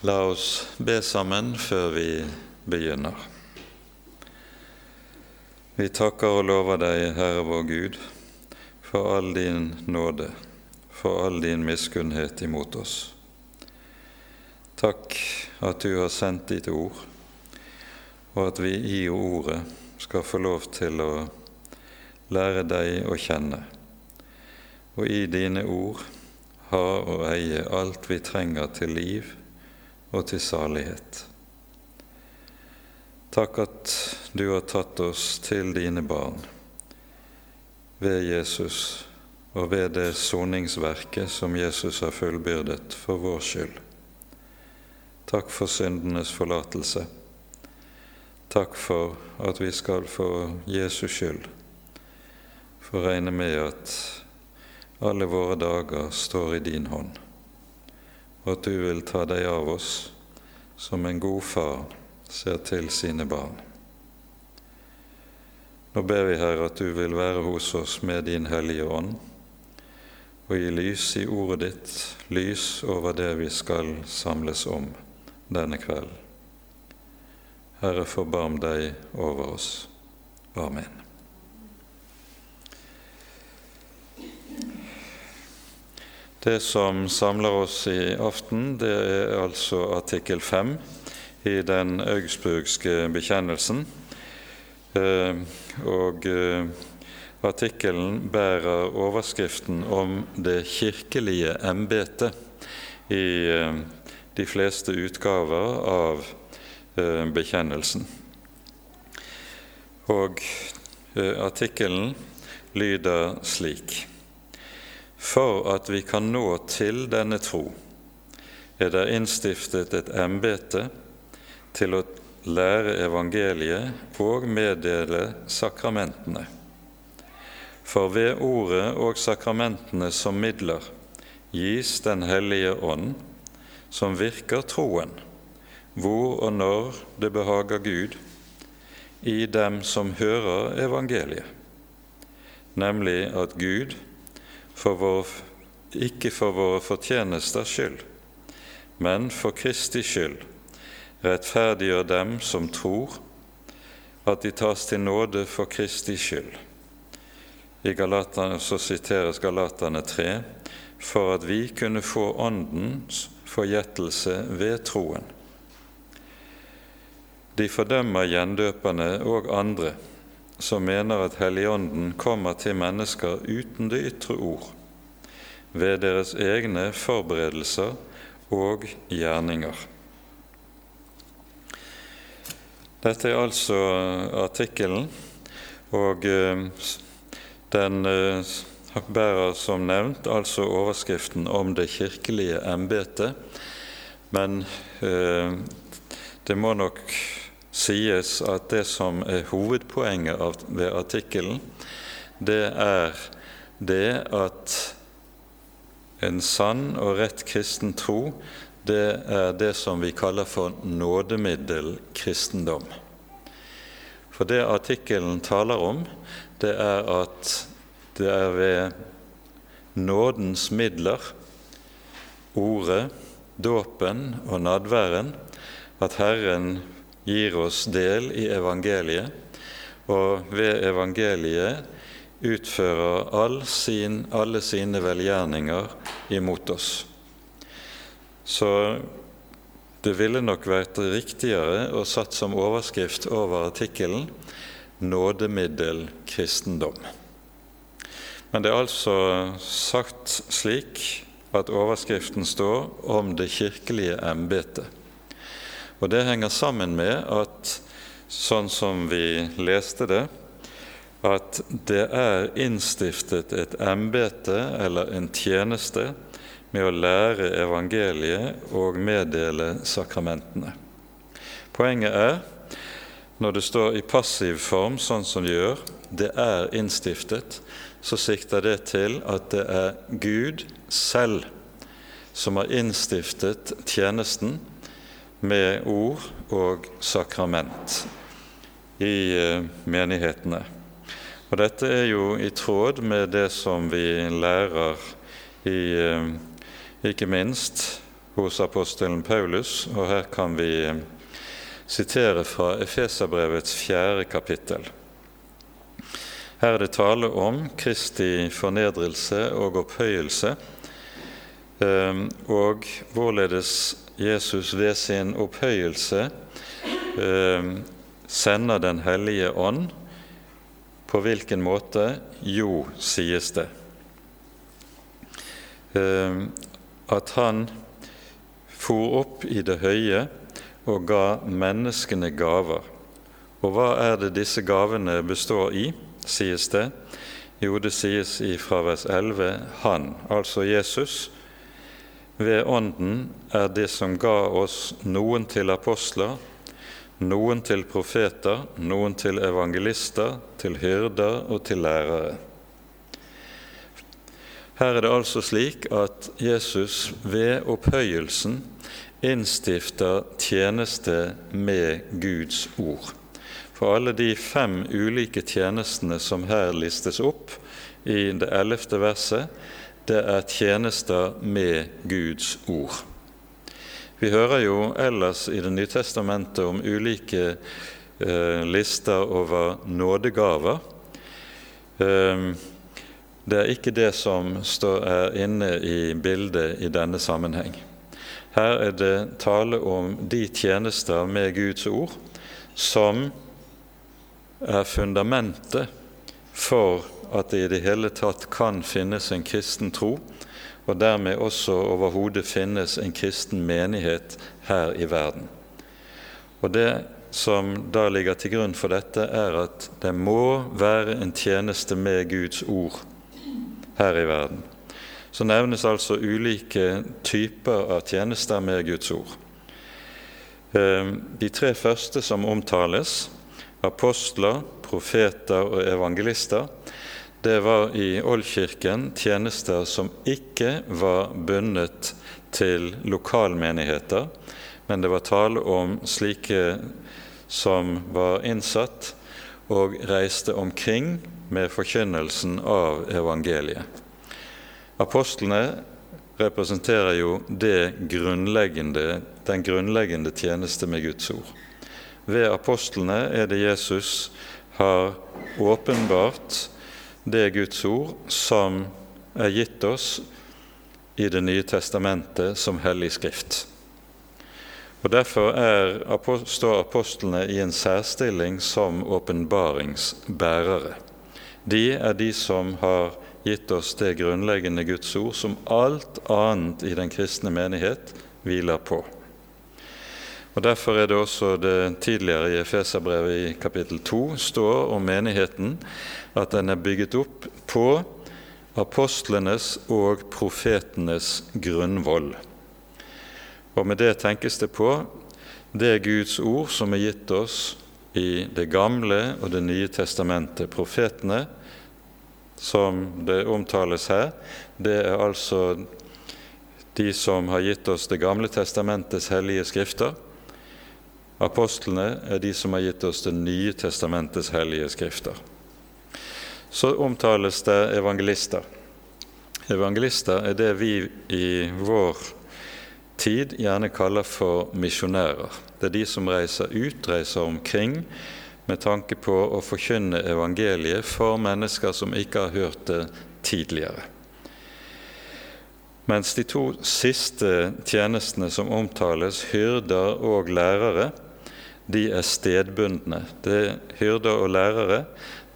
La oss be sammen før vi begynner. Vi takker og lover deg, Herre vår Gud, for all din nåde, for all din miskunnhet imot oss. Takk at du har sendt ditt ord, og at vi i ordet skal få lov til å lære deg å kjenne, og i dine ord ha og eie alt vi trenger til liv og til salighet. Takk at du har tatt oss til dine barn ved Jesus og ved det soningsverket som Jesus har fullbyrdet for vår skyld. Takk for syndenes forlatelse. Takk for at vi skal for Jesus skyld få regne med at alle våre dager står i din hånd og at du vil ta deg av oss som en god far ser til sine barn. Nå ber vi, Herre, at du vil være hos oss med din Hellige Ånd, og gi lys i ordet ditt, lys over det vi skal samles om denne kvelden. Herre, forbarm deg over oss. Amen. Det som samler oss i aften, det er altså artikkel 5 i den augsburgske bekjennelsen. Eh, og eh, artikkelen bærer overskriften om det kirkelige embetet i eh, de fleste utgaver av bekjennelsen. Og artikkelen lyder slik for at vi kan nå til denne tro, er det innstiftet et embete til å lære evangeliet og meddele sakramentene. For ved ordet og sakramentene som midler gis Den hellige ånd, som virker troen, hvor og når det behager Gud, i dem som hører evangeliet, nemlig at Gud for vår, ikke for våre fortjenesters skyld, men for Kristi skyld, rettferdiggjør dem som tror, at de tas til nåde for Kristi skyld. I Galaterne så siteres Galaterne 3 for at vi kunne få Åndens forgjettelse ved troen. De fordømmer gjendøperne og andre som mener at Helligånden kommer til mennesker uten det ytre ord, ved deres egne forberedelser og gjerninger. Dette er altså artikkelen, og eh, den eh, bærer som nevnt altså overskriften om det kirkelige embetet, men eh, det må nok sies at det som er hovedpoenget ved artikkelen, det er det at en sann og rett kristen tro, det er det som vi kaller for nådemiddelkristendom. For det artikkelen taler om, det er at det er ved nådens midler, ordet, dåpen og nadværen, at Herren gir oss del i evangeliet, og ved evangeliet utfører all sin, alle sine velgjerninger imot oss. Så det ville nok vært riktigere å satt som overskrift over artikkelen 'Nådemiddel kristendom'. Men det er altså sagt slik at overskriften står om det kirkelige embetet. Og det henger sammen med at sånn som vi leste det, at det er innstiftet et embete eller en tjeneste med å lære evangeliet og meddele sakramentene. Poenget er, når det står i passiv form, sånn som det gjør, det er innstiftet, så sikter det til at det er Gud selv som har innstiftet tjenesten med ord og sakrament i eh, menighetene. Og dette er jo i tråd med det som vi lærer i, eh, ikke minst hos apostelen Paulus, og her kan vi eh, sitere fra Efeserbrevets fjerde kapittel. Her er det tale om Kristi fornedrelse og opphøyelse, og hvorledes Jesus ved sin opphøyelse eh, sender Den hellige ånd. På hvilken måte? Jo, sies det. At han for opp i det høye og ga menneskene gaver. Og hva er det disse gavene består i, sies det? Jo, det sies i fra vers 11 Han, altså Jesus, ved Ånden er det som ga oss noen til apostler, noen til profeter, noen til evangelister, til hyrder og til lærere. Her er det altså slik at Jesus ved opphøyelsen innstifter tjeneste med Guds ord. For alle de fem ulike tjenestene som her listes opp i det ellevte verset, det er tjenester med Guds ord. Vi hører jo ellers i Det nye testamentet om ulike eh, lister over nådegaver. Eh, det er ikke det som står, er inne i bildet i denne sammenheng. Her er det tale om de tjenester med Guds ord som er fundamentet for at det i det hele tatt kan finnes en kristen tro, og dermed også overhodet finnes en kristen menighet her i verden. Og Det som da ligger til grunn for dette, er at det må være en tjeneste med Guds ord her i verden så nevnes altså ulike typer av tjenester med Guds ord. Ehm, de tre første som omtales, apostler, profeter og evangelister, det var i Oldkirken tjenester som ikke var bundet til lokalmenigheter, men det var tale om slike som var innsatt og reiste omkring med forkynnelsen av evangeliet. Apostlene representerer jo grunnleggende, den grunnleggende tjeneste med Guds ord. Ved apostlene er det Jesus har åpenbart det Guds ord som er gitt oss i Det nye testamentet som hellig skrift. Og Derfor er, står apostlene i en særstilling som åpenbaringsbærere. De er de som har gitt oss det grunnleggende Guds ord som alt annet i den kristne menighet hviler på. Og Derfor er det også det tidligere i Efeserbrevet i kapittel 2 står om menigheten at den er bygget opp på apostlenes og profetenes grunnvoll. Og med det tenkes det på det Guds ord som er gitt oss i Det gamle og Det nye testamentet. Profetene som det omtales her, det er altså de som har gitt oss Det gamle testamentets hellige skrifter. Apostlene er de som har gitt oss Det nye testamentets hellige skrifter. Så omtales det evangelister. Evangelister er det vi i vår tid gjerne kaller for misjonærer. Det er de som reiser ut, reiser omkring med tanke på å forkynne evangeliet for mennesker som ikke har hørt det tidligere. Mens de to siste tjenestene som omtales, hyrder og lærere, de er stedbundne. Det, er hyrder og lærere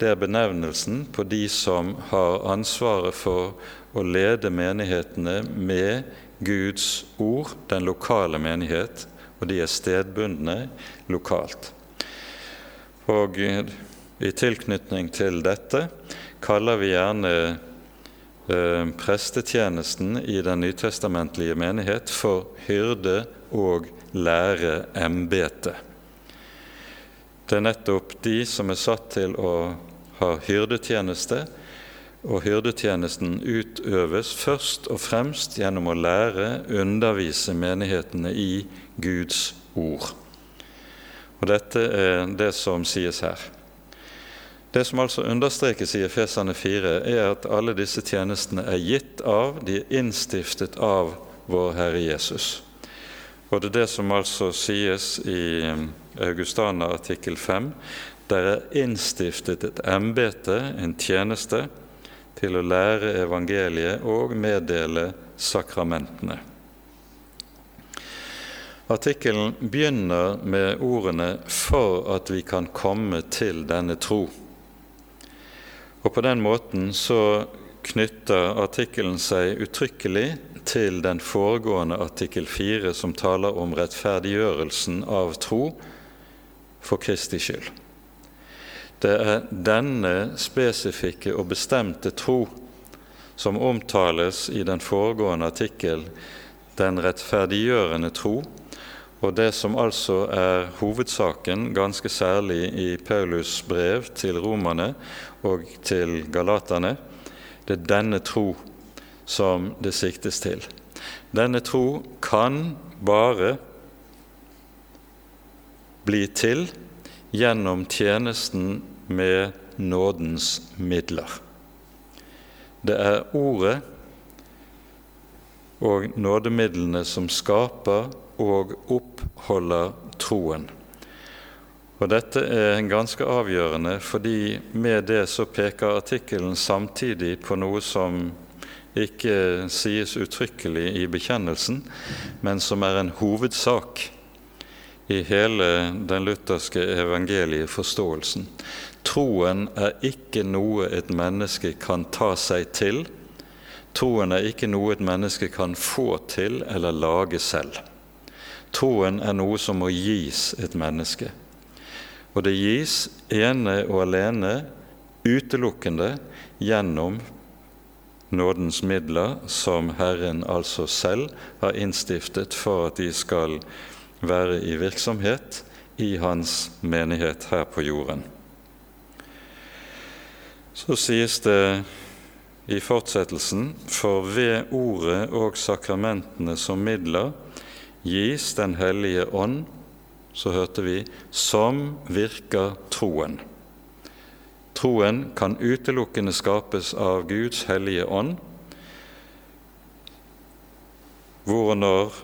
det er benevnelsen på de som har ansvaret for å lede menighetene med Guds ord, den lokale menighet, og de er stedbundne lokalt. Og i tilknytning til dette kaller vi gjerne eh, prestetjenesten i den nytestamentlige menighet for hyrde- og læreembete. Det er nettopp de som er satt til å ha hyrdetjeneste, og hyrdetjenesten utøves først og fremst gjennom å lære, undervise menighetene i Guds ord. Og Dette er det som sies her. Det som altså understrekes i Efesane 4, er at alle disse tjenestene er gitt av, de er innstiftet av vår Herre Jesus. Og det er det som altså sies i Augustana artikkel 5. Der er innstiftet et embete, en tjeneste, til å lære evangeliet og meddele sakramentene. Artikkelen begynner med ordene 'for at vi kan komme til denne tro'. Og På den måten så knytter artikkelen seg uttrykkelig til den foregående artikkel 4, som taler om rettferdiggjørelsen av tro for Kristi skyld. Det er denne spesifikke og bestemte tro som omtales i den foregående artikkel, den rettferdiggjørende tro, og det som altså er hovedsaken, ganske særlig i Paulus brev til romerne og til galaterne, det er denne tro som det siktes til. Denne tro kan bare bli til gjennom tjenesten med nådens midler. Det er Ordet og nådemidlene som skaper og oppholder troen. Og Dette er ganske avgjørende, fordi med det så peker artikkelen samtidig på noe som ikke sies uttrykkelig i bekjennelsen, men som er en hovedsak i hele den lutherske evangelieforståelsen. Troen er ikke noe et menneske kan ta seg til. Troen er ikke noe et menneske kan få til eller lage selv. Troen er noe som må gis et menneske. Og det gis ene og alene utelukkende gjennom nådens midler, som Herren altså selv har innstiftet for at de skal være i virksomhet i Hans menighet her på jorden. Så sies det i fortsettelsen for ved ordet og sakramentene som midler gis Den hellige ånd, så hørte vi, som virker troen. Troen kan utelukkende skapes av Guds hellige ånd, hvor og når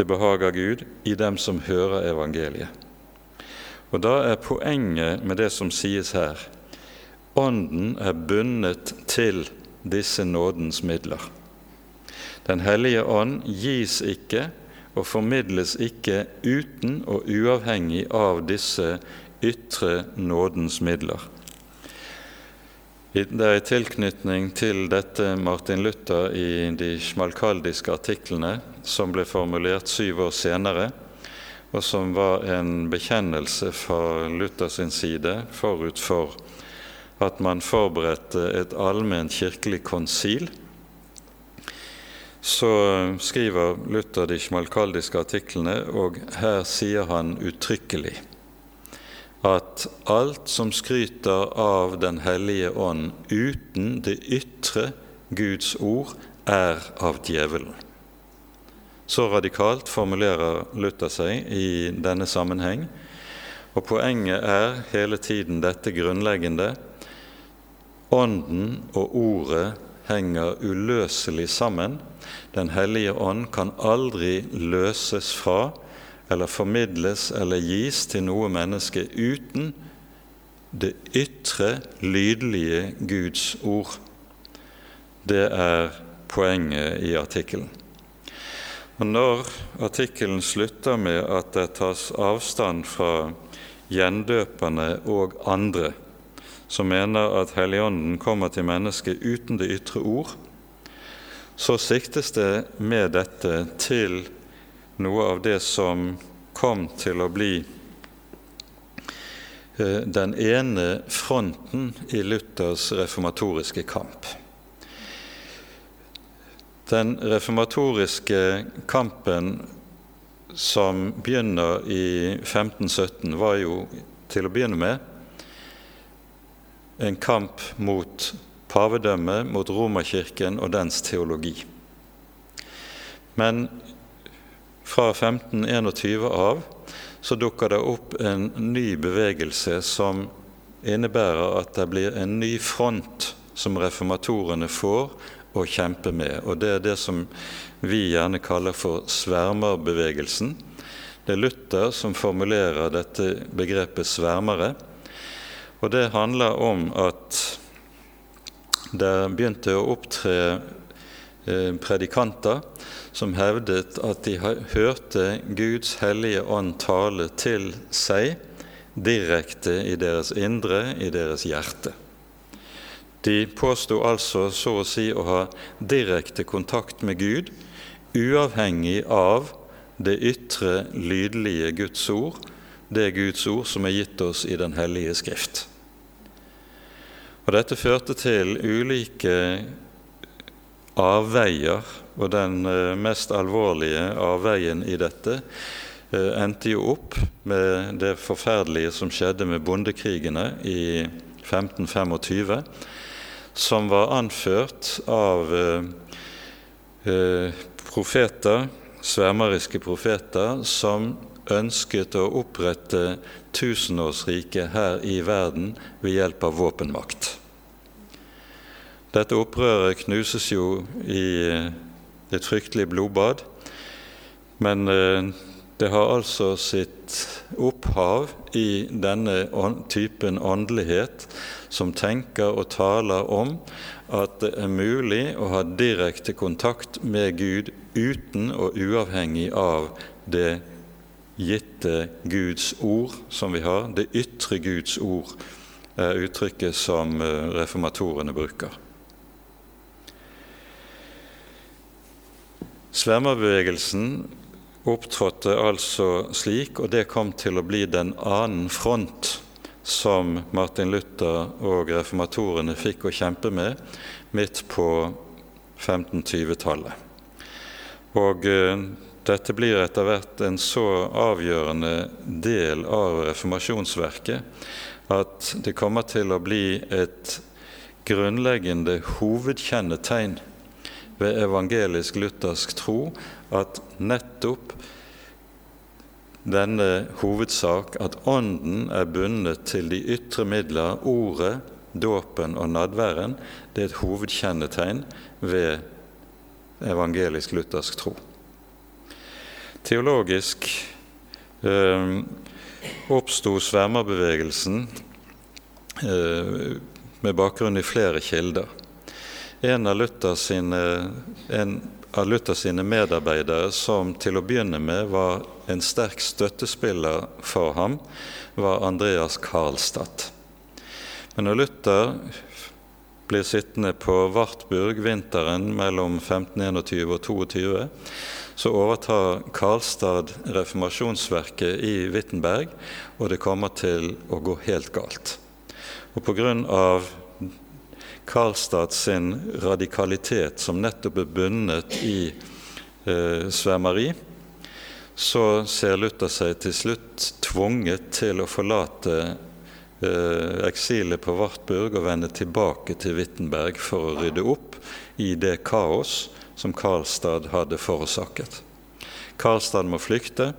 det behager Gud i dem som hører evangeliet. Og Da er poenget med det som sies her, Ånden er bundet til disse nådens midler. Den hellige ånd gis ikke og formidles ikke uten og uavhengig av disse ytre nådens midler. Det er i tilknytning til dette Martin Luther i de smalkaldiske artiklene, som ble formulert syv år senere, og som var en bekjennelse fra Luthers side forut for at man forberedte et allment kirkelig konsil, så skriver Luther de smalkaldiske artiklene, og her sier han uttrykkelig at alt som skryter av Den hellige ånd uten det ytre Guds ord, er av djevelen. Så radikalt formulerer Luther seg i denne sammenheng. Og poenget er hele tiden dette grunnleggende Ånden og Ordet henger uløselig sammen. Den hellige ånd kan aldri løses fra eller formidles eller gis til noe menneske uten det ytre, lydlige Guds ord. Det er poenget i artikkelen. Og Når artikkelen slutter med at det tas avstand fra gjendøperne og andre, som mener at Helligånden kommer til mennesket uten det ytre ord, så siktes det med dette til noe av det som kom til å bli eh, den ene fronten i Luthers reformatoriske kamp. Den reformatoriske kampen som begynner i 1517, var jo til å begynne med en kamp mot pavedømmet, mot Romerkirken og dens teologi. Men fra 1521 av så dukker det opp en ny bevegelse som innebærer at det blir en ny front som reformatorene får å kjempe med. Og det er det som vi gjerne kaller for svermerbevegelsen. Det er Luther som formulerer dette begrepet svermere. Og det handler om at det begynte å opptre eh, predikanter som hevdet at de hørte Guds hellige ånd tale til seg direkte i deres indre, i deres hjerte. De påsto altså så å si å ha direkte kontakt med Gud, uavhengig av det ytre, lydlige Guds ord, det Guds ord som er gitt oss i Den hellige Skrift. Og Dette førte til ulike avveier, og den eh, mest alvorlige avveien i dette eh, endte jo opp med det forferdelige som skjedde med bondekrigene i 1525, som var anført av eh, profeter, svermeriske profeter, som ønsket å opprette tusenårsriket her i verden ved hjelp av våpenmakt. Dette opprøret knuses jo i eh, et fryktelig blodbad, men eh, det har altså sitt opphav i denne typen åndelighet som tenker og taler om at det er mulig å ha direkte kontakt med Gud uten og uavhengig av det gitte Guds ord som vi har. Det ytre Guds ord er uttrykket som eh, reformatorene bruker. Svermerbevegelsen opptrådte altså slik, og det kom til å bli den annen front som Martin Luther og reformatorene fikk å kjempe med midt på 1520-tallet. Og eh, dette blir etter hvert en så avgjørende del av reformasjonsverket at det kommer til å bli et grunnleggende hovedkjennetegn ved evangelisk-luthersk tro at nettopp denne hovedsak, at Ånden er bundet til de ytre midler, ordet, dåpen og nadværen, det er et hovedkjennetegn ved evangelisk-luthersk tro. Teologisk eh, oppsto svermerbevegelsen eh, med bakgrunn i flere kilder. En av Luther sine, Luther sine medarbeidere som til å begynne med var en sterk støttespiller for ham, var Andreas Karlstad. Men når Luther blir sittende på Wartburg vinteren mellom 1521 og 22, så overtar Karlstad reformasjonsverket i Wittenberg, og det kommer til å gå helt galt. Og på grunn av Karlstad sin radikalitet, som nettopp er bundet i eh, svermeri, så ser Luther seg til slutt tvunget til å forlate eh, eksilet på Wartburg og vende tilbake til Wittenberg for å rydde opp i det kaos som Karlstad hadde forårsaket. Karlstad må flykte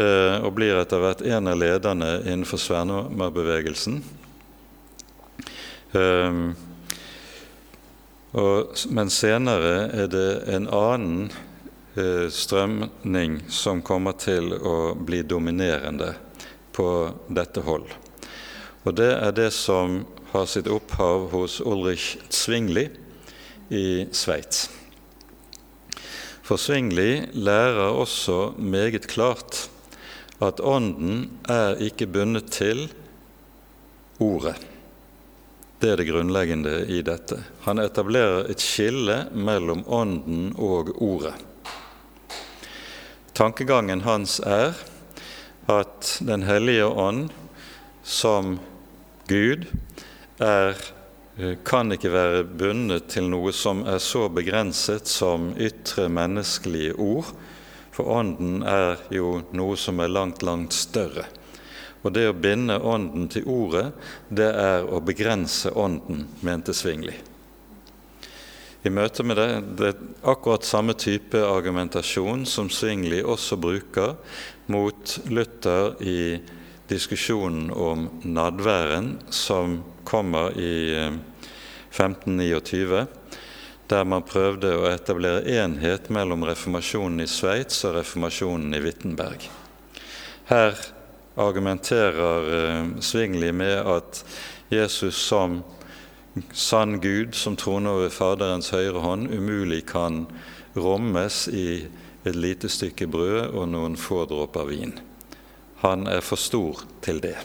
eh, og blir etter hvert en av lederne innenfor Svernerbevegelsen. Og, men senere er det en annen uh, strømning som kommer til å bli dominerende på dette hold. Og det er det som har sitt opphav hos Ulrich Zwingli i Sveits. For Zwingli lærer også meget klart at Ånden er ikke bundet til Ordet. Det er det grunnleggende i dette. Han etablerer et skille mellom Ånden og Ordet. Tankegangen hans er at Den hellige ånd som Gud er, eh, kan ikke være bundet til noe som er så begrenset som ytre menneskelige ord, for Ånden er jo noe som er langt, langt større. Og det å binde Ånden til Ordet, det er å begrense Ånden, mente Svingli. I møte med det, det er akkurat samme type argumentasjon som Svingli også bruker mot Luther i diskusjonen om nadværen som kommer i 1529, eh, der man prøvde å etablere enhet mellom reformasjonen i Sveits og reformasjonen i Wittenberg. Her argumenterer eh, Svingli med at Jesus som sann Gud, som troner over Faderens høyre hånd, umulig kan rommes i et lite stykke brød og noen få dråper vin. Han er for stor til det.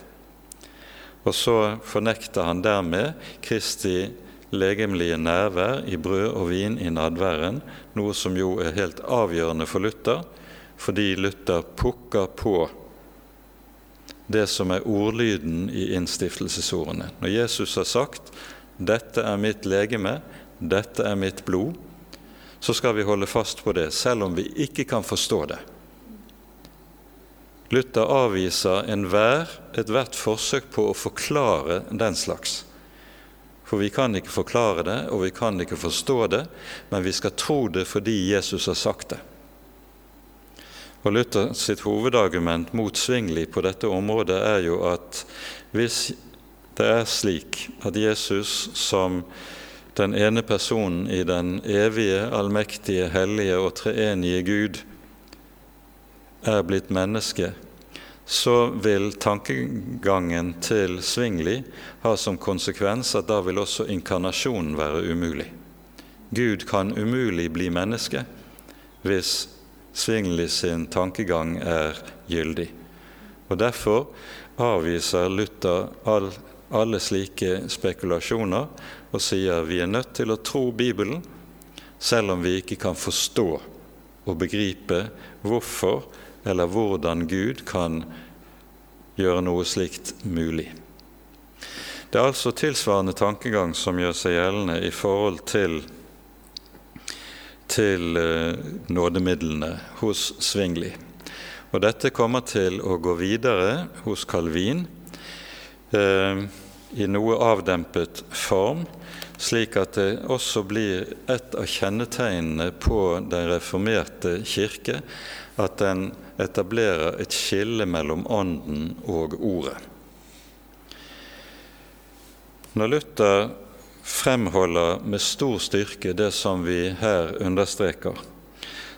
Og så fornekter han dermed Kristi legemlige nærvær i brød og vin i nadværen, noe som jo er helt avgjørende for Luther, fordi Luther pukker på det som er ordlyden i innstiftelsesordene. Når Jesus har sagt 'Dette er mitt legeme, dette er mitt blod', så skal vi holde fast på det, selv om vi ikke kan forstå det. Luther avviser enhver ethvert forsøk på å forklare den slags. For vi kan ikke forklare det, og vi kan ikke forstå det, men vi skal tro det fordi Jesus har sagt det. Og Luther sitt hovedargument mot Svingli på dette området er jo at hvis det er slik at Jesus som den ene personen i den evige, allmektige, hellige og treenige Gud er blitt menneske, så vil tankegangen til Svingli ha som konsekvens at da vil også inkarnasjonen være umulig. Gud kan umulig bli menneske hvis Svingli sin tankegang er gyldig. Og Derfor avviser Luther all, alle slike spekulasjoner og sier vi er nødt til å tro Bibelen, selv om vi ikke kan forstå og begripe hvorfor eller hvordan Gud kan gjøre noe slikt mulig. Det er altså tilsvarende tankegang som gjør seg gjeldende i forhold til, til eh, nådemidlene hos Svingli. Og dette kommer til å gå videre hos Calvin eh, i noe avdempet form, slik at det også blir et av kjennetegnene på den reformerte kirke at den etablerer et skille mellom Ånden og Ordet. Når Luther fremholder med stor styrke det som vi her understreker,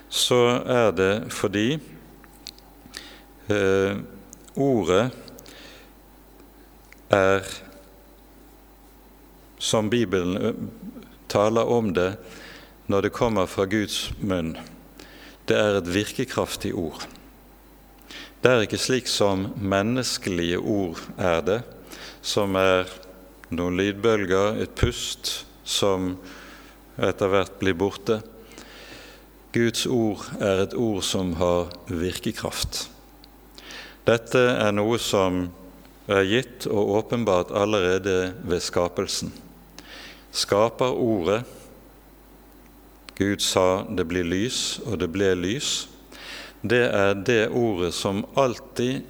så er det fordi eh, ordet er, som Bibelen eh, taler om det når det kommer fra Guds munn, det er et virkekraftig ord. Det er ikke slik som menneskelige ord er det, som er noen lydbølger, et pust, som etter hvert blir borte. Guds ord er et ord som har virkekraft. Dette er noe som er gitt og åpenbart allerede ved skapelsen. Skaper ordet Gud sa 'det blir lys', og det ble lys. Det er det ordet som alltid,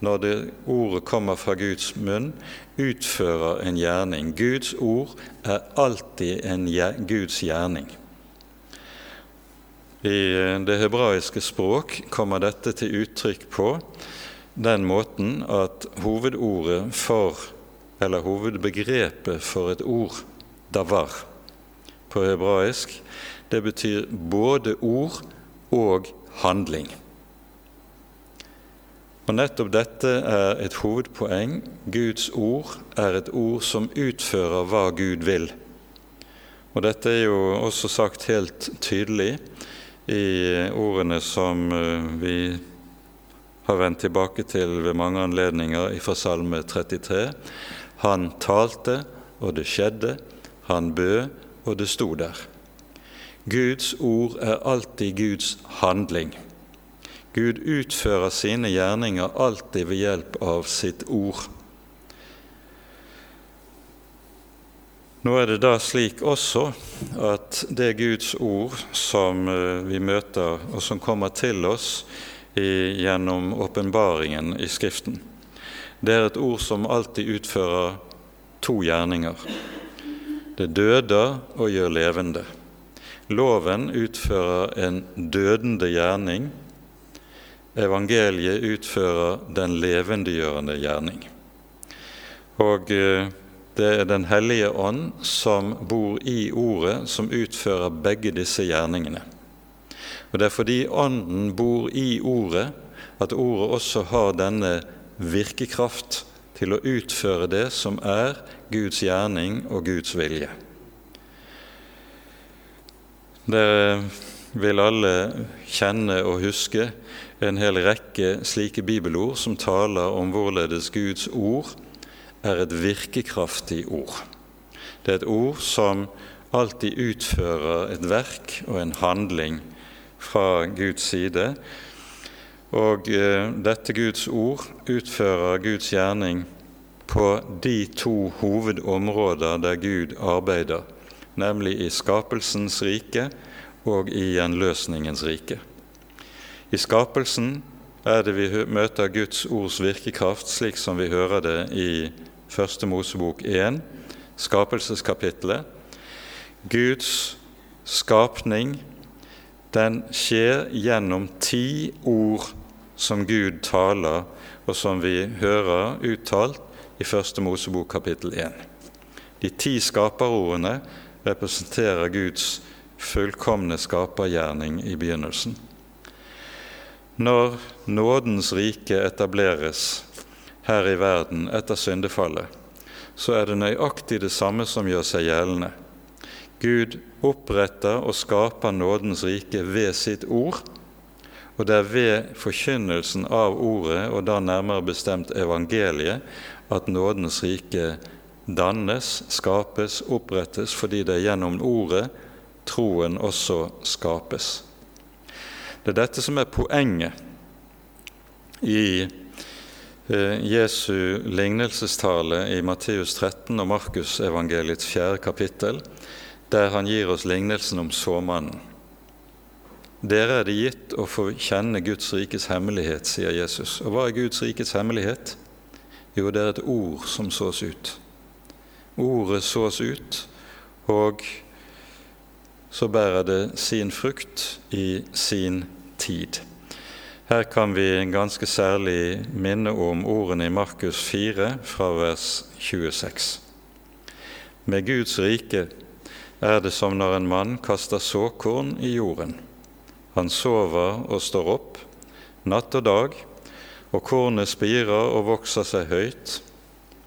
når det ordet kommer fra Guds munn, utfører en gjerning. Guds ord er alltid en Guds gjerning. I det hebraiske språk kommer dette til uttrykk på den måten at hovedordet for, eller hovedbegrepet for et ord, davar, på hebraisk, det betyr både ord og handling. Og Nettopp dette er et hovedpoeng. Guds ord er et ord som utfører hva Gud vil. Og Dette er jo også sagt helt tydelig i ordene som eh, vi har vendt tilbake til ved mange anledninger fra Salme 33. Han talte, og det skjedde. Han bød, og det sto der. Guds ord er alltid Guds handling. Gud utfører sine gjerninger alltid ved hjelp av sitt ord. Nå er det da slik også at det Guds ord som eh, vi møter, og som kommer til oss i, gjennom åpenbaringen i Skriften, det er et ord som alltid utfører to gjerninger. Det døder og gjør levende. Loven utfører en dødende gjerning. Evangeliet utfører den levendegjørende gjerning. Og eh, det er Den hellige ånd som bor i Ordet, som utfører begge disse gjerningene. Og Det er fordi Ånden bor i Ordet, at Ordet også har denne virkekraft til å utføre det som er Guds gjerning og Guds vilje. Dere vil alle kjenne og huske en hel rekke slike bibelord som taler om hvorledes Guds ord er et virkekraftig ord. Det er et ord som alltid utfører et verk og en handling fra Guds side. Og eh, dette Guds ord utfører Guds gjerning på de to hovedområder der Gud arbeider, nemlig i skapelsens rike og i gjenløsningens rike. I skapelsen er det vi møter Guds ords virkekraft, slik som vi hører det i Første Mosebok 1, skapelseskapitlet. Guds skapning den skjer gjennom ti ord som Gud taler, og som vi hører uttalt i Første Mosebok kapittel 1. De ti skaperordene representerer Guds fullkomne skapergjerning i begynnelsen. Når nådens rike etableres her i verden etter syndefallet, så er det nøyaktig det samme som gjør seg gjeldende. Gud oppretter og skaper nådens rike ved sitt ord, og det er ved forkynnelsen av ordet, og da nærmere bestemt evangeliet, at nådens rike dannes, skapes, opprettes, fordi det er gjennom ordet troen også skapes. Det er dette som er poenget i eh, Jesu lignelsestale i Matteus 13 og Markusevangeliets fjerde kapittel, der han gir oss lignelsen om såmannen. Dere er det gitt å få kjenne Guds rikes hemmelighet, sier Jesus. Og hva er Guds rikes hemmelighet? Jo, det er et ord som sås ut. Ordet sås ut, og så bærer det sin frukt i sin tid. Her kan vi ganske særlig minne om ordene i Markus 4 fra vers 26. Med Guds rike er det som når en mann kaster såkorn i jorden. Han sover og står opp, natt og dag, og kornet spirer og vokser seg høyt.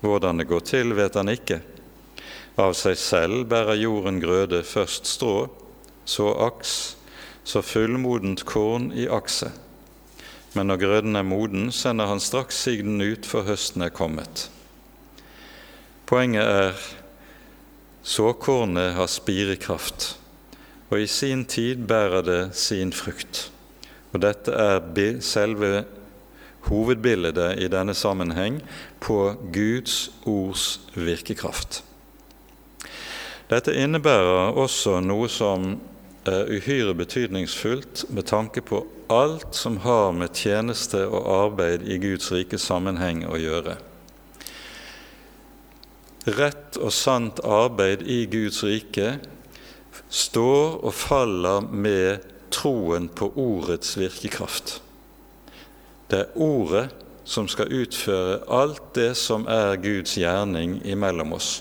Hvordan det går til, vet han ikke. Av seg selv bærer jorden grøde først strå, så aks, så fullmodent korn i akset. Men når grøden er moden, sender han straks sigden ut, for høsten er kommet. Poenget er Såkornet har spirekraft, og i sin tid bærer det sin frukt. Og Dette er selve hovedbildet i denne sammenheng på Guds ords virkekraft. Dette innebærer også noe som er uhyre betydningsfullt med tanke på alt som har med tjeneste og arbeid i Guds rike sammenheng å gjøre. Rett og sant arbeid i Guds rike står og faller med troen på ordets virkekraft. Det er ordet som skal utføre alt det som er Guds gjerning imellom oss.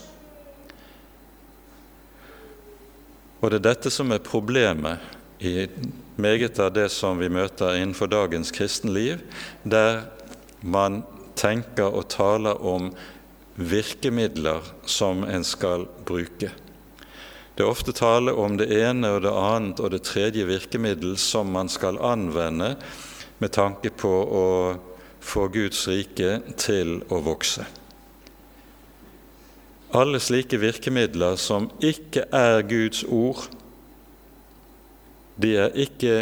Og det er dette som er problemet i meget av det som vi møter innenfor dagens kristenliv, der man tenker og taler om virkemidler som en skal bruke. Det er ofte tale om det ene og det annet og det tredje virkemiddel som man skal anvende med tanke på å få Guds rike til å vokse. Alle slike virkemidler som ikke er Guds ord, de er ikke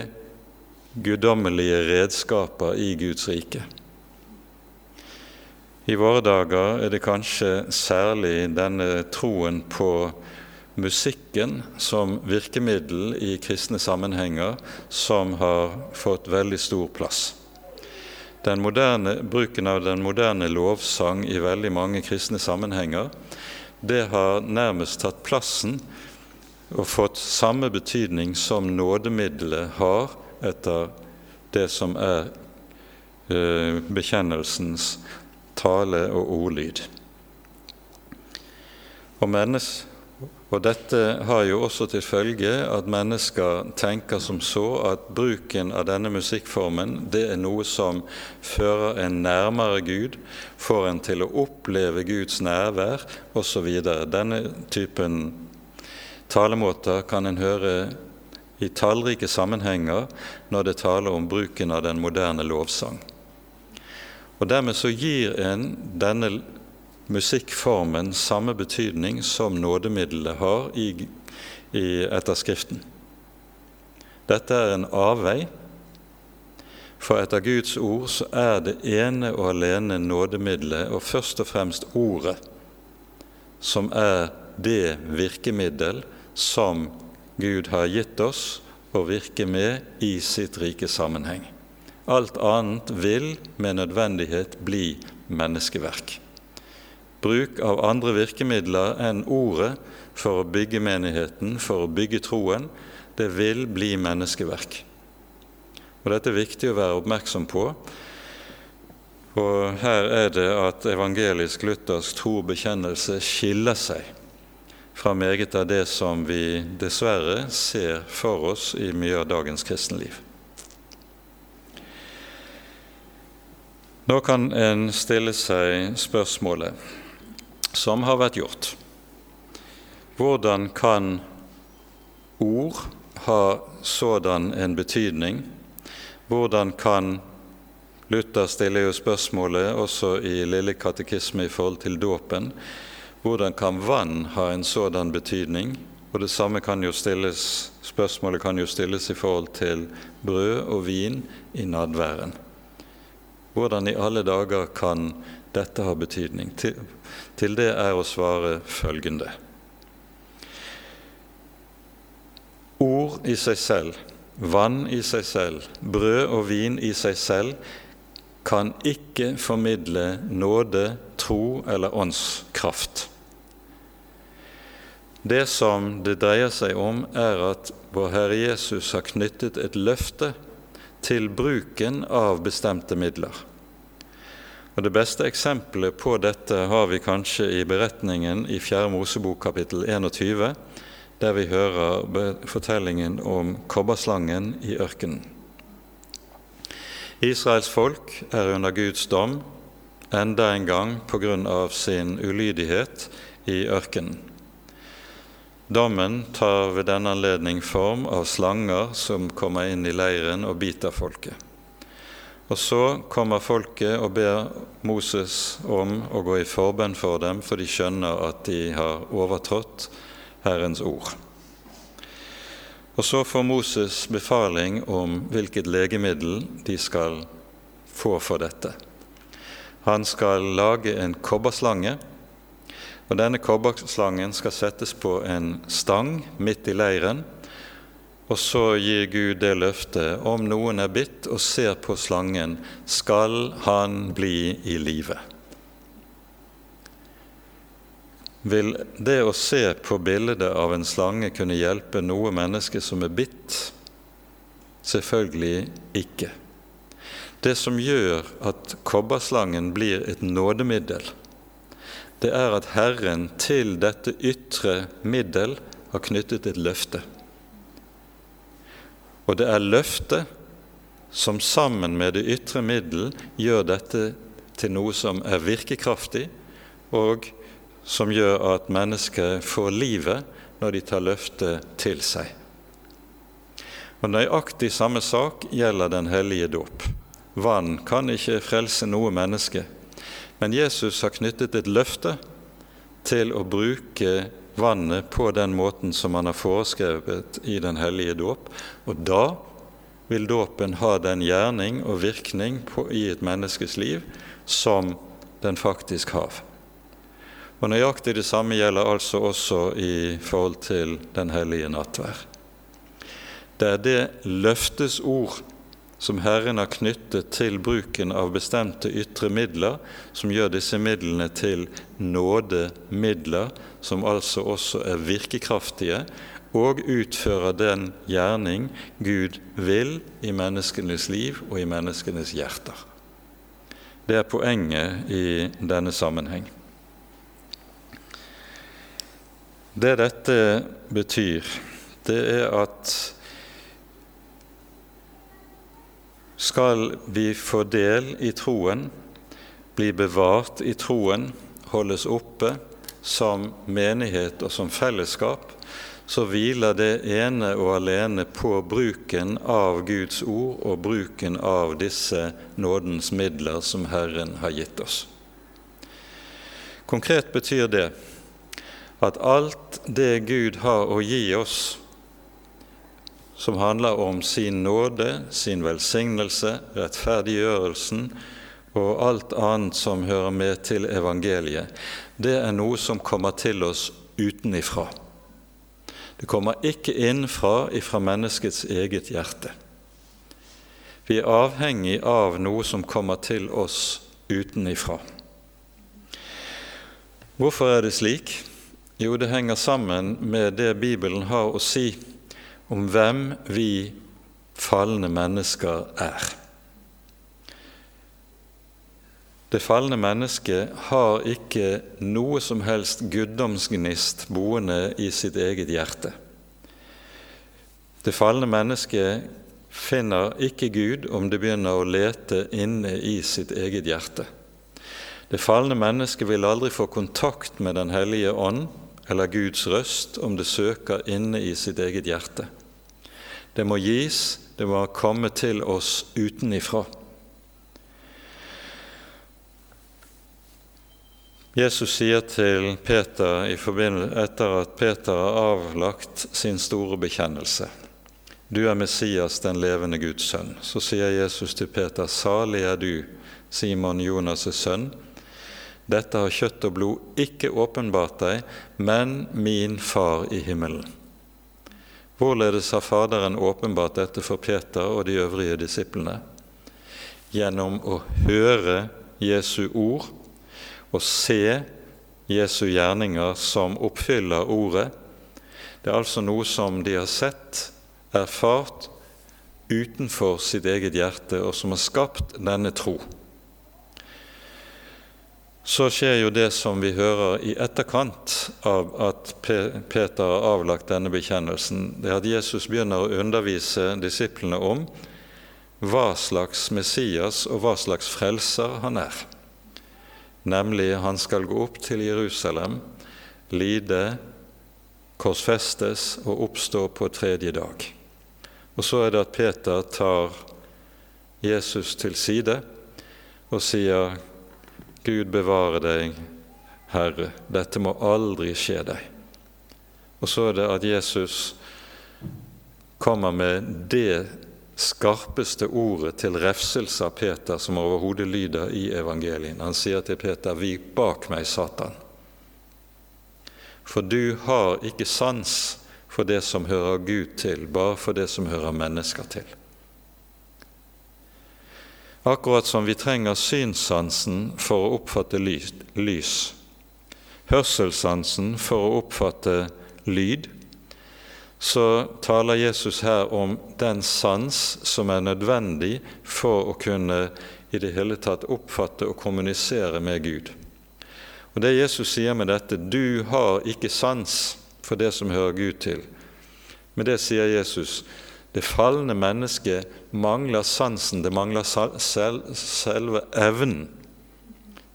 guddommelige redskaper i Guds rike. I våre dager er det kanskje særlig denne troen på musikken som virkemiddel i kristne sammenhenger som har fått veldig stor plass. Den moderne, bruken av den moderne lovsang i veldig mange kristne sammenhenger det har nærmest tatt plassen og fått samme betydning som nådemiddelet har etter det som er uh, bekjennelsens tale og ordlyd. Og, menneske, og dette har jo også til følge at mennesker tenker som så at bruken av denne musikkformen det er noe som fører en nærmere Gud, får en til å oppleve Guds nærvær osv. Denne typen talemåter kan en høre i tallrike sammenhenger når det taler om bruken av den moderne lovsang. Og Dermed så gir en denne musikkformen samme betydning som nådemiddelet har i, i etter Skriften. Dette er en avvei, for etter Guds ord så er det ene og alene nådemiddelet, og først og fremst Ordet, som er det virkemiddel som Gud har gitt oss å virke med i sitt rike sammenheng. Alt annet vil med nødvendighet bli menneskeverk. Bruk av andre virkemidler enn ordet for å bygge menigheten, for å bygge troen, det vil bli menneskeverk. Og Dette er viktig å være oppmerksom på. Og Her er det at evangelisk-luthersk tro og bekjennelse skiller seg fra meget av det som vi dessverre ser for oss i mye av dagens kristenliv. Nå kan en stille seg spørsmålet som har vært gjort. Hvordan kan ord ha sådan en betydning? Hvordan kan Luther stiller jo spørsmålet også i Lille katekisme i forhold til dåpen. Hvordan kan vann ha en sådan betydning? Og det samme kan jo stilles, Spørsmålet kan jo stilles i forhold til brød og vin i nadværen. Hvordan i alle dager kan dette har betydning? Til, til det er å svare følgende. Ord i seg selv, vann i seg selv, brød og vin i seg selv kan ikke formidle nåde, tro eller åndskraft. Det som det dreier seg om, er at vår Herre Jesus har knyttet et løfte til bruken av bestemte midler. Og Det beste eksempelet på dette har vi kanskje i beretningen i 4. Mosebok kapittel 21, der vi hører fortellingen om kobberslangen i ørkenen. Israels folk er under Guds dom enda en gang av sin ulydighet i ørkenen. Dommen tar ved denne anledning form av slanger som kommer inn i leiren og biter folket. Og så kommer folket og ber Moses om å gå i forbønn for dem, for de skjønner at de har overtrådt Herrens ord. Og så får Moses befaling om hvilket legemiddel de skal få for dette. Han skal lage en kobberslange og Denne kobberslangen skal settes på en stang midt i leiren. Og så gir Gud det løftet om noen er bitt og ser på slangen, skal han bli i live. Vil det å se på bildet av en slange kunne hjelpe noe menneske som er bitt? Selvfølgelig ikke. Det som gjør at kobberslangen blir et nådemiddel, det er at Herren til dette ytre middel har knyttet et løfte. Og det er løftet som sammen med det ytre middel gjør dette til noe som er virkekraftig, og som gjør at mennesket får livet når de tar løftet til seg. Og Nøyaktig samme sak gjelder den hellige dåp. Vann kan ikke frelse noe menneske, men Jesus har knyttet et løfte til å bruke vannet på den måten som han har foreskrevet i den hellige dåp. Og da vil dåpen ha den gjerning og virkning på, i et menneskes liv som den faktisk har. Og Nøyaktig det samme gjelder altså også i forhold til Den hellige nattvær. Det er det løftes ord som Herren har knyttet til bruken av bestemte ytre midler, som gjør disse midlene til nådemidler, som altså også er virkekraftige, og utfører den gjerning Gud vil i menneskenes liv og i menneskenes hjerter. Det er poenget i denne sammenheng. Det dette betyr, det er at skal vi få del i troen, bli bevart i troen, holdes oppe som menighet og som fellesskap, så hviler det ene og alene på bruken av Guds ord og bruken av disse nådens midler som Herren har gitt oss. Konkret betyr det at alt det Gud har å gi oss, som handler om sin nåde, sin velsignelse, rettferdiggjørelsen og alt annet som hører med til evangeliet, det er noe som kommer til oss utenifra. Det kommer ikke innenfra ifra menneskets eget hjerte. Vi er avhengig av noe som kommer til oss utenifra. Hvorfor er det slik? Jo, det henger sammen med det Bibelen har å si om hvem vi falne mennesker er. Det falne mennesket har ikke noe som helst guddomsgnist boende i sitt eget hjerte. Det falne mennesket finner ikke Gud om det begynner å lete inne i sitt eget hjerte. Det falne mennesket vil aldri få kontakt med Den hellige ånd eller Guds røst om det søker inne i sitt eget hjerte. Det må gis, det må komme til oss utenifra. Jesus sier til Peter etter at Peter har avlagt sin store bekjennelse Du er Messias, den levende Guds sønn. Så sier Jesus til Peter, salig er du, Simon Jonas' sønn. Dette har kjøtt og blod ikke åpenbart deg, men min Far i himmelen. Hvorledes har Faderen åpenbart dette for Peter og de øvrige disiplene? Gjennom å høre Jesu ord og se Jesu gjerninger som oppfyller ordet. Det er altså noe som de har sett, erfart, utenfor sitt eget hjerte, og som har skapt denne tro så skjer jo det som vi hører i etterkant av at Peter har avlagt denne bekjennelsen. Det er at Jesus begynner å undervise disiplene om hva slags Messias og hva slags frelser han er. Nemlig han skal gå opp til Jerusalem, lide, korsfestes og oppstå på tredje dag. Og så er det at Peter tar Jesus til side og sier Gud bevare deg, Herre, dette må aldri skje deg. Og så er det at Jesus kommer med det skarpeste ordet til refselse av Peter som overhodet lyder i evangelien. Han sier til Peter, 'Vik bak meg, Satan', for du har ikke sans for det som hører Gud til, bare for det som hører mennesker til. Akkurat som vi trenger synssansen for å oppfatte lys, hørselssansen for å oppfatte lyd, så taler Jesus her om den sans som er nødvendig for å kunne i det hele tatt oppfatte og kommunisere med Gud. Og Det Jesus sier med dette 'du har ikke sans for det som hører Gud til', med det sier Jesus det falne mennesket mangler sansen, det mangler selve evnen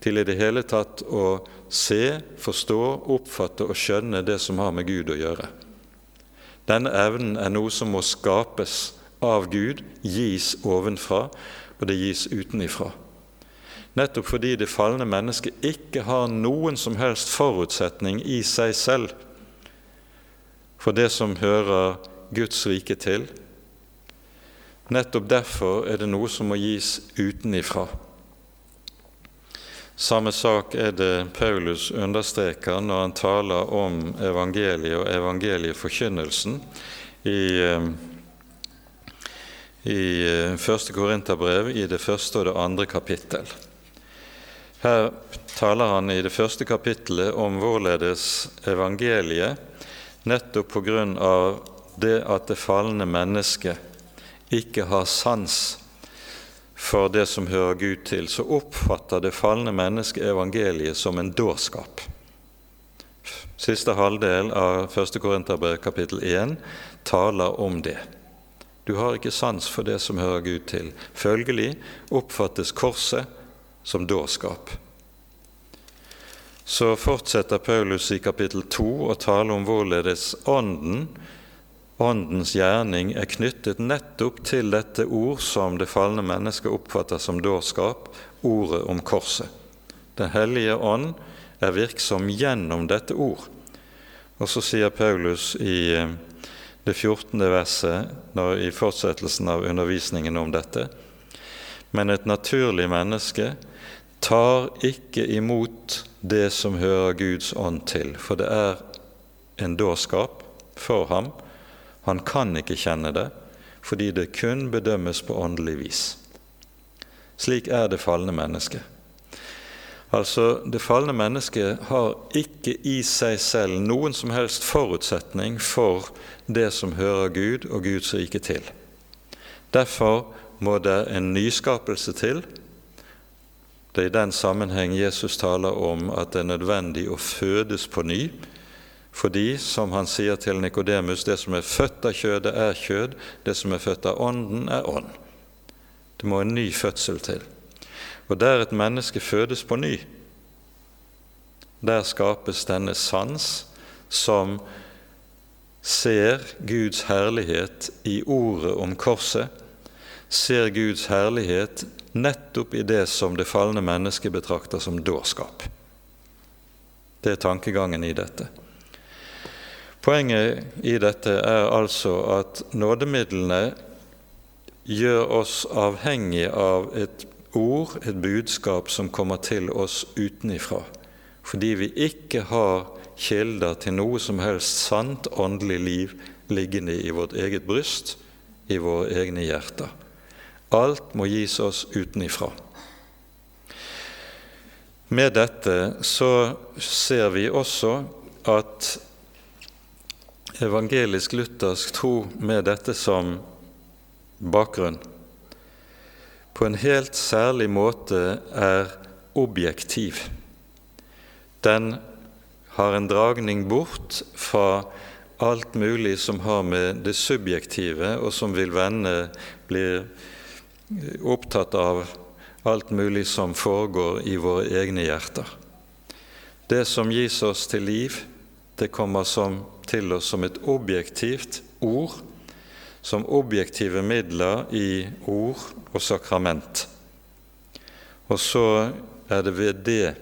til i det hele tatt å se, forstå, oppfatte og skjønne det som har med Gud å gjøre. Denne evnen er noe som må skapes av Gud, gis ovenfra, og det gis utenifra. Nettopp fordi det falne mennesket ikke har noen som helst forutsetning i seg selv for det som hører Guds rike til, Nettopp derfor er det noe som må gis utenifra. Samme sak er det Paulus understreker når han taler om evangeliet og evangelieforkynnelsen i, eh, i eh, første Korinterbrev i det første og det andre kapittel. Her taler han i det første kapittelet om hvorledes evangeliet, nettopp på grunn av det at det falne mennesket ikke har sans for det som hører Gud til, så oppfatter det falne mennesket evangeliet som en dårskap. siste halvdel av 1. Korinterbrev kapittel 1 taler om det. Du har ikke sans for det som hører Gud til. Følgelig oppfattes korset som dårskap. Så fortsetter Paulus i kapittel 2 å tale om hvorledes Ånden, Åndens gjerning, er knyttet nettopp til dette ord som det falne mennesket oppfatter som dårskap, ordet om korset. Den hellige ånd er virksom gjennom dette ord. Og så sier Paulus i eh, det 14. verset i fortsettelsen av undervisningen om dette Men et naturlig menneske tar ikke imot det som hører Guds ånd til, for det er en dårskap for ham. Han kan ikke kjenne det, fordi det kun bedømmes på åndelig vis. Slik er det falne mennesket. Altså, Det falne mennesket har ikke i seg selv noen som helst forutsetning for det som hører Gud og Guds rike til. Derfor må det en nyskapelse til. Det er i den sammenheng Jesus taler om at det er nødvendig å fødes på ny. Fordi, som han sier til Nikodemus, det som er født av kjødet, er kjød, det som er født av ånden, er ånd. Det må en ny fødsel til. Og der et menneske fødes på ny, der skapes denne sans som ser Guds herlighet i ordet om korset, ser Guds herlighet nettopp i det som det falne mennesket betrakter som dårskap. Det er tankegangen i dette. Poenget i dette er altså at nådemidlene gjør oss avhengig av et ord, et budskap som kommer til oss utenifra, fordi vi ikke har kilder til noe som helst sant åndelig liv liggende i vårt eget bryst, i våre egne hjerter. Alt må gis oss utenifra. Med dette så ser vi også at evangelisk-luthersk tro med dette som bakgrunn på en helt særlig måte er objektiv. Den har en dragning bort fra alt mulig som har med det subjektive, og som vil vende, blir opptatt av alt mulig som foregår i våre egne hjerter. Det som gis oss til liv, det kommer som, til oss som et objektivt ord som objektive midler i ord og sakrament. Og så er det ved det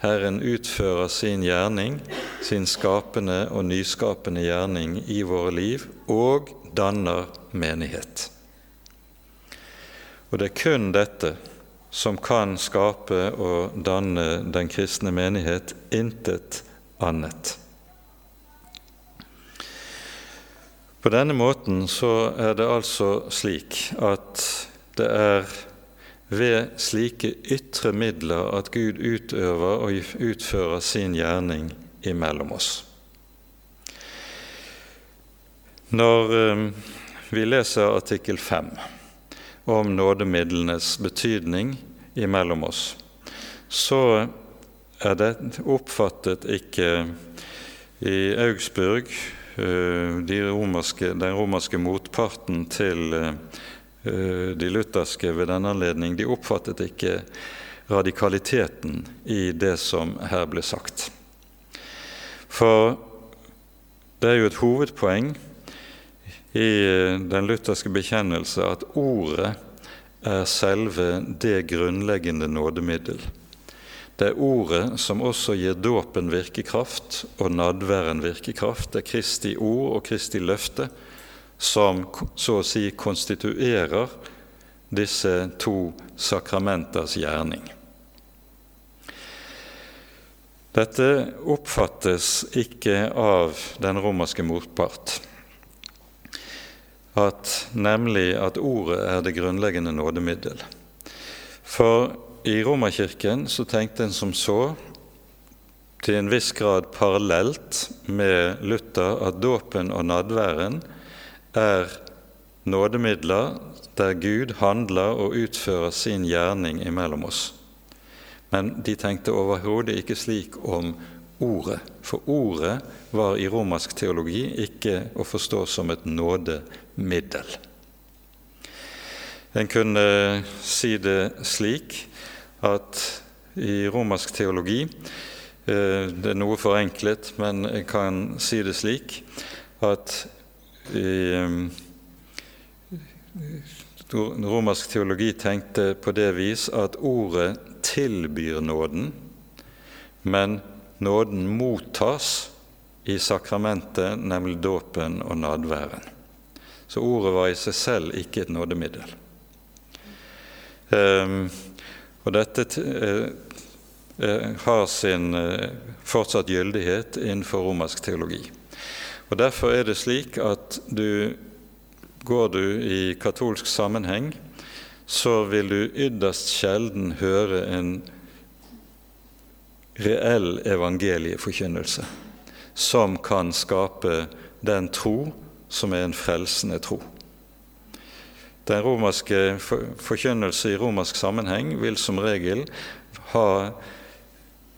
Herren utfører sin gjerning, sin skapende og nyskapende gjerning i våre liv, og danner menighet. Og det er kun dette som kan skape og danne den kristne menighet, intet annet. På denne måten så er det altså slik at det er ved slike ytre midler at Gud utøver og utfører sin gjerning imellom oss. Når eh, vi leser artikkel 5 om nådemidlenes betydning imellom oss, så er det oppfattet ikke i Augsburg de romerske, den romerske motparten til eh, de lutherske ved denne anledning, de oppfattet ikke radikaliteten i det som her ble sagt. For det er jo et hovedpoeng i eh, den lutherske bekjennelse at ordet er selve det grunnleggende nådemiddel. Det er ordet som også gir dåpen virkekraft og nadværen virkekraft. Det er Kristi ord og Kristi løfte som så å si konstituerer disse to sakramenters gjerning. Dette oppfattes ikke av den romerske motpart, at, nemlig at ordet er det grunnleggende nådemiddel. For i Romerkirken så tenkte en som så, til en viss grad parallelt med Luther, at dåpen og nadværen er nådemidler der Gud handler og utfører sin gjerning imellom oss. Men de tenkte overhodet ikke slik om ordet. For ordet var i romersk teologi ikke å forstå som et nådemiddel. En kunne si det slik at i romersk teologi eh, Det er noe forenklet, men jeg kan si det slik at i romersk teologi tenkte på det vis at ordet tilbyr nåden, men nåden mottas i sakramentet, nemlig dåpen og nadværen. Så ordet var i seg selv ikke et nådemiddel. Um, og dette uh, uh, har sin uh, fortsatt gyldighet innenfor romersk teologi. Og Derfor er det slik at du går du i katolsk sammenheng, så vil du ytterst sjelden høre en reell evangelieforkynnelse som kan skape den tro som er en frelsende tro. Den romerske forkynnelse i romersk sammenheng vil som regel ha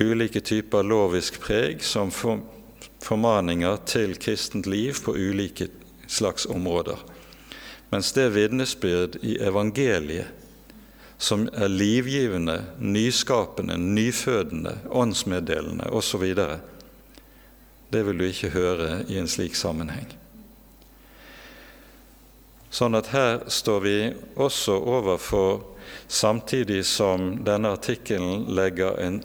ulike typer lovisk preg som formaninger til kristent liv på ulike slags områder. Mens det vitnesbyrd i evangeliet som er livgivende, nyskapende, nyfødende, åndsmeddelende osv., det vil du ikke høre i en slik sammenheng. Sånn at her står vi også overfor, samtidig som denne artikkelen legger en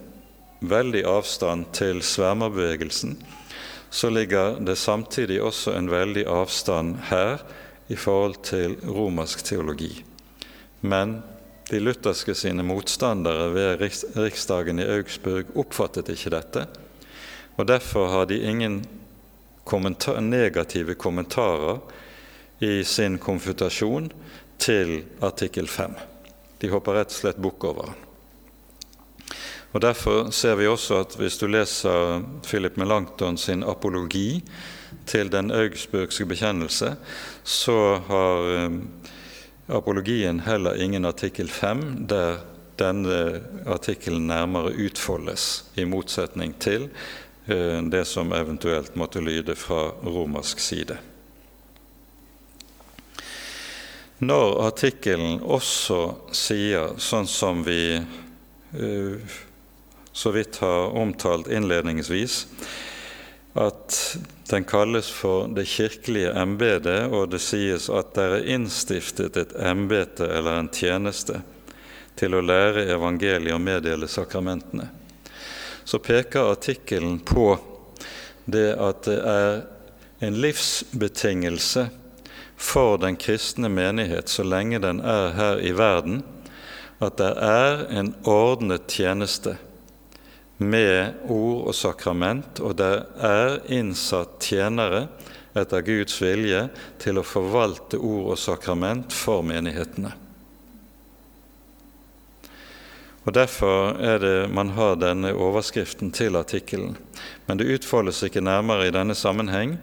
veldig avstand til svermerbevegelsen, så ligger det samtidig også en veldig avstand her i forhold til romersk teologi. Men de lutherske sine motstandere ved riksdagen i Augsburg oppfattet ikke dette, og derfor har de ingen kommentar negative kommentarer i sin konfutasjon til artikkel 5. De hopper rett og slett bukk over den. Og Derfor ser vi også at hvis du leser Philip Melanchthon sin apologi til den augsburgske bekjennelse, så har eh, apologien heller ingen artikkel 5 der denne artikkelen nærmere utfoldes, i motsetning til Eh, det som eventuelt måtte lyde fra romersk side. Når artikkelen også sier, sånn som vi uh, så vidt har omtalt innledningsvis, at den kalles for det kirkelige embetet, og det sies at det er innstiftet et embete eller en tjeneste til å lære evangeliet og meddele sakramentene. Så peker artikkelen på det at det er en livsbetingelse for den kristne menighet så lenge den er her i verden, at det er en ordnet tjeneste med ord og sakrament, og det er innsatt tjenere etter Guds vilje til å forvalte ord og sakrament for menighetene. Og Derfor er det man har denne overskriften til artikkelen. Men det utfoldes ikke nærmere i denne sammenheng.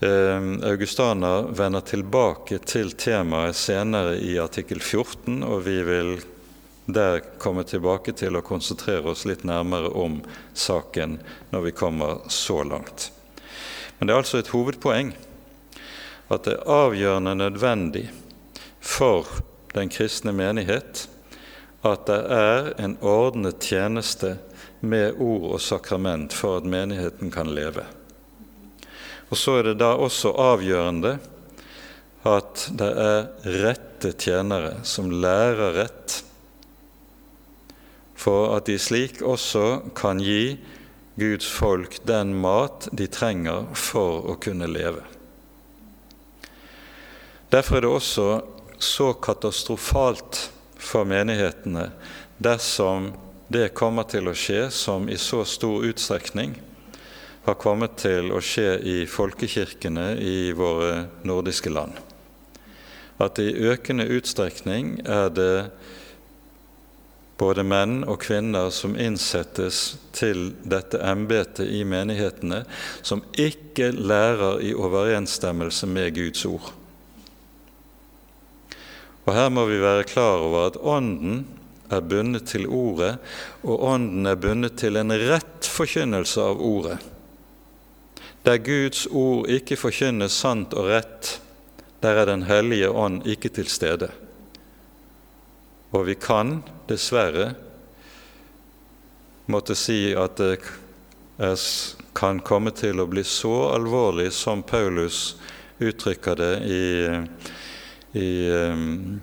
Eh, Augustana vender tilbake til temaet senere i artikkel 14, og vi vil der komme tilbake til å konsentrere oss litt nærmere om saken når vi kommer så langt. Men det er altså et hovedpoeng at det er avgjørende nødvendig for den kristne menighet at det er en ordnet tjeneste med ord og sakrament for at menigheten kan leve. Og Så er det da også avgjørende at det er rette tjenere som lærer rett, for at de slik også kan gi Guds folk den mat de trenger for å kunne leve. Derfor er det også så katastrofalt for menighetene dersom det kommer til å skje som i så stor utstrekning har kommet til å skje i folkekirkene i våre nordiske land. At i økende utstrekning er det både menn og kvinner som innsettes til dette embetet i menighetene, som ikke lærer i overensstemmelse med Guds ord. Og Her må vi være klar over at Ånden er bundet til ordet, og ånden er bundet til en rett forkynnelse av ordet. Der Guds ord ikke forkynnes sant og rett, der er Den hellige ånd ikke til stede. Og vi kan dessverre måtte si at det kan komme til å bli så alvorlig som Paulus uttrykker det i, i um,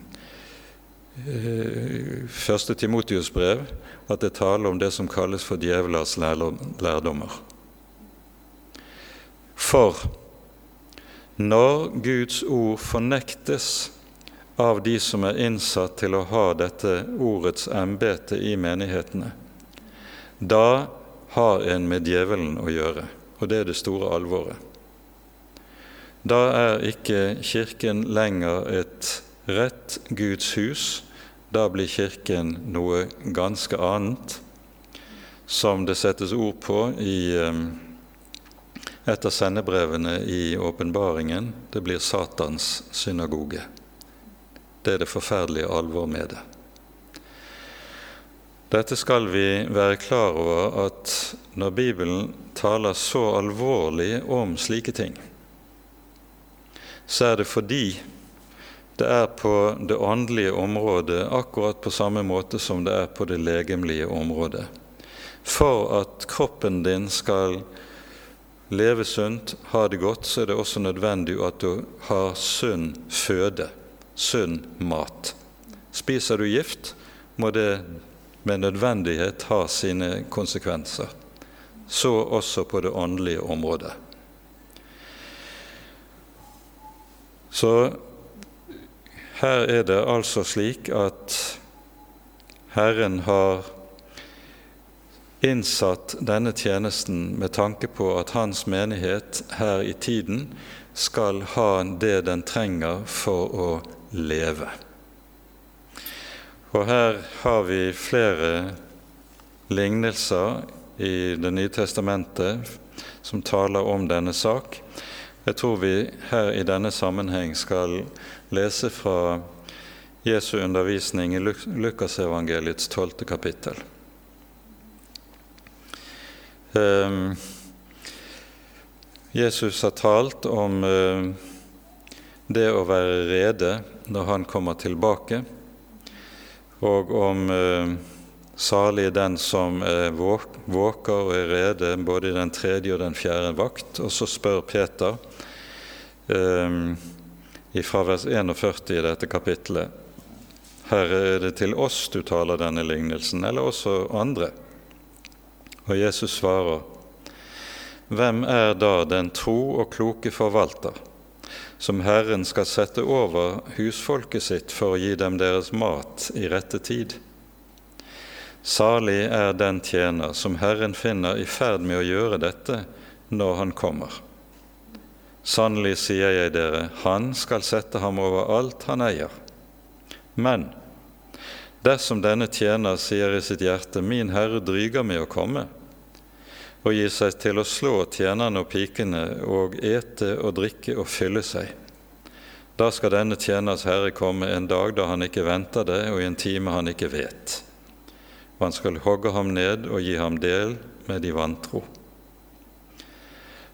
første Timotius brev, at det taler om det som kalles for djevelers lærdommer. For når Guds ord fornektes av de som er innsatt til å ha dette ordets embete i menighetene, da har en med djevelen å gjøre, og det er det store alvoret. Da er ikke Kirken lenger et rett Guds hus, da blir Kirken noe ganske annet, som det settes ord på i um, et av sendebrevene i åpenbaringen. Det blir Satans synagoge. Det er det forferdelige alvor med det. Dette skal vi være klar over at når Bibelen taler så alvorlig om slike ting, så er det fordi det er på det åndelige området akkurat på samme måte som det er på det legemlige området. For at kroppen din skal leve sunt, ha det godt, så er det også nødvendig at du har sunn føde, sunn mat. Spiser du gift, må det med nødvendighet ha sine konsekvenser. Så også på det åndelige området. Så her er det altså slik at Herren har innsatt denne tjenesten med tanke på at hans menighet her i tiden skal ha det den trenger for å leve. Og her har vi flere lignelser i Det nye testamentet som taler om denne sak. Jeg tror vi her i denne sammenheng skal lese fra Jesu undervisning i Lukasevangeliets tolvte kapittel. Ehm, Jesus har talt om eh, det å være rede når han kommer tilbake og om eh, salig den som eh, våker og er rede både i den tredje og den fjerde vakt. Og så spør Peter eh, fra vers 41 i dette kapittelet Herre, er det til oss du taler denne lignelsen, eller også andre. Og Jesus svarer, Hvem er da den tro og kloke forvalter? som Herren skal sette over husfolket sitt for å gi dem deres mat i rette tid. Salig er den tjener som Herren finner i ferd med å gjøre dette når han kommer. Sannelig sier jeg dere, han skal sette ham over alt han eier. Men dersom denne tjener sier i sitt hjerte, min Herre dryger med å komme, og gir seg til å slå tjenerne og pikene og ete og drikke og fylle seg. Da skal denne tjeners herre komme en dag da han ikke venter det, og i en time han ikke vet. Og han skal hogge ham ned og gi ham del med de vantro.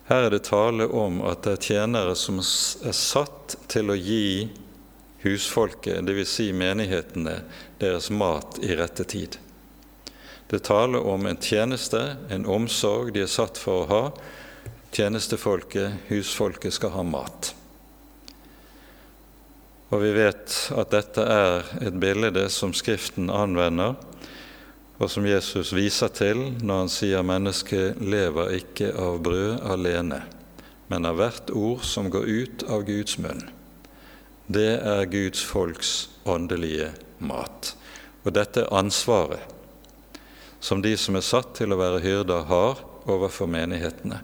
Her er det tale om at det er tjenere som er satt til å gi husfolket, dvs. Si menighetene, deres mat i rette tid. Det taler om en tjeneste, en omsorg de er satt for å ha. Tjenestefolket, husfolket, skal ha mat. Og vi vet at dette er et bilde som Skriften anvender, og som Jesus viser til når han sier mennesket lever ikke av brød alene, men av hvert ord som går ut av Guds munn. Det er Guds folks åndelige mat. Og dette ansvaret som de som er satt til å være hyrder, har overfor menighetene.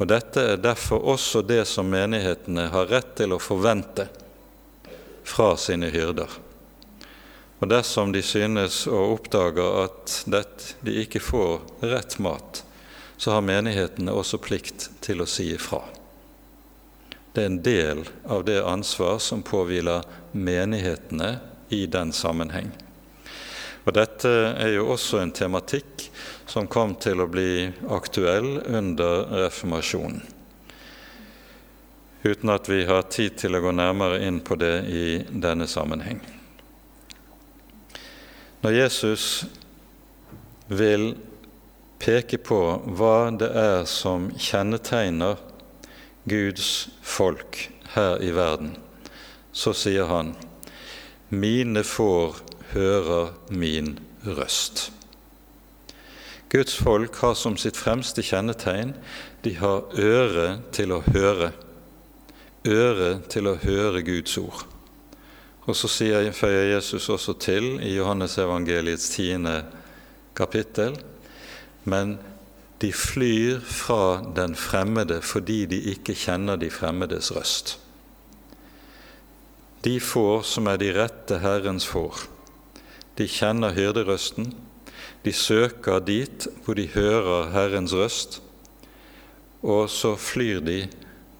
Og Dette er derfor også det som menighetene har rett til å forvente fra sine hyrder. Og dersom de synes og oppdager at de ikke får rett mat, så har menighetene også plikt til å si ifra. Det er en del av det ansvar som påhviler menighetene i den sammenheng. Og Dette er jo også en tematikk som kom til å bli aktuell under reformasjonen. Uten at vi har tid til å gå nærmere inn på det i denne sammenheng. Når Jesus vil peke på hva det er som kjennetegner Guds folk her i verden, så sier han:" Mine får hører min røst. Guds folk har som sitt fremste kjennetegn de har øre til å høre. Øre til å høre Guds ord. Og så sier, føyer Jesus også til i Johannesevangeliets tiende kapittel men de flyr fra den fremmede fordi de ikke kjenner de fremmedes røst. De får som er de rette Herrens får. De kjenner hyrderøsten. De søker dit hvor de hører Herrens røst, og så flyr de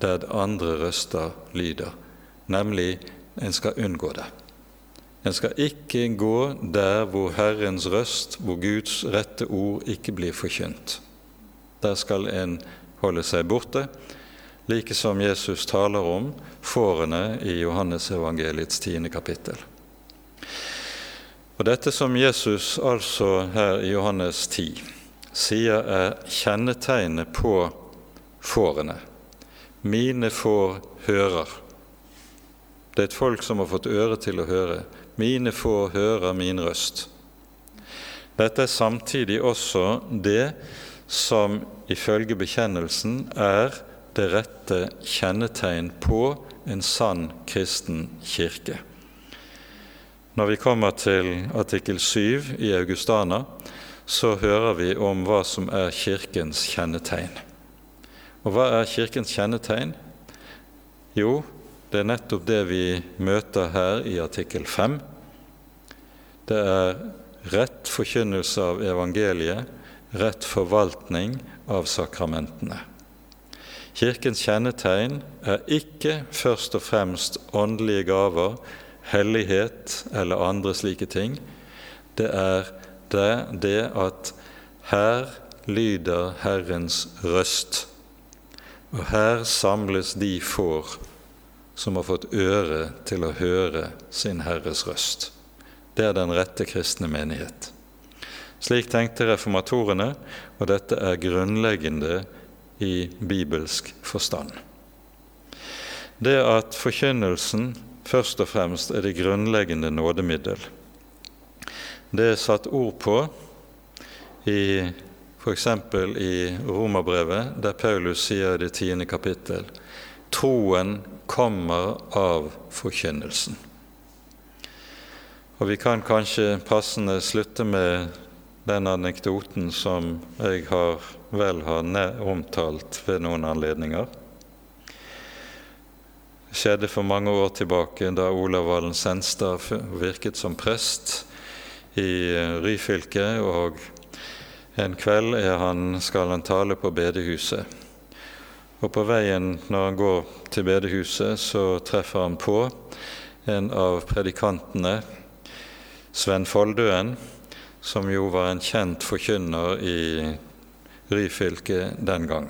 der andre røster lyder, nemlig en skal unngå det. En skal ikke gå der hvor Herrens røst, hvor Guds rette ord ikke blir forkynt. Der skal en holde seg borte, like som Jesus taler om fårene i Johannesevangeliets tiende kapittel. Og Dette som Jesus altså her i Johannes 10 sier er kjennetegnet på fårene. Mine får hører. Det er et folk som har fått øre til å høre. Mine får hører min røst. Dette er samtidig også det som ifølge bekjennelsen er det rette kjennetegn på en sann kristen kirke. Når vi kommer til artikkel 7 i Augustana, så hører vi om hva som er Kirkens kjennetegn. Og hva er Kirkens kjennetegn? Jo, det er nettopp det vi møter her i artikkel 5. Det er rett forkynnelse av evangeliet, rett forvaltning av sakramentene. Kirkens kjennetegn er ikke først og fremst åndelige gaver, hellighet eller andre slike ting. Det er det, det at her lyder Herrens røst, og her samles de får som har fått øre til å høre sin Herres røst. Det er den rette kristne menighet. Slik tenkte reformatorene, og dette er grunnleggende i bibelsk forstand. Det at forkynnelsen først og fremst er det grunnleggende nådemiddel. Det er satt ord på i f.eks. i Romerbrevet, der Paulus sier i det tiende kapittel troen kommer av forkynnelsen. Og Vi kan kanskje passende slutte med den anekdoten som jeg har, vel har omtalt ved noen anledninger Det skjedde for mange år tilbake da Olav Valen Senstad virket som prest i eh, Ryfylke. Og en kveld han, skal han tale på bedehuset. Og på veien når han går til bedehuset, så treffer han på en av predikantene, Sven Foldøen, som jo var en kjent forkynner i Ryfylke den gang.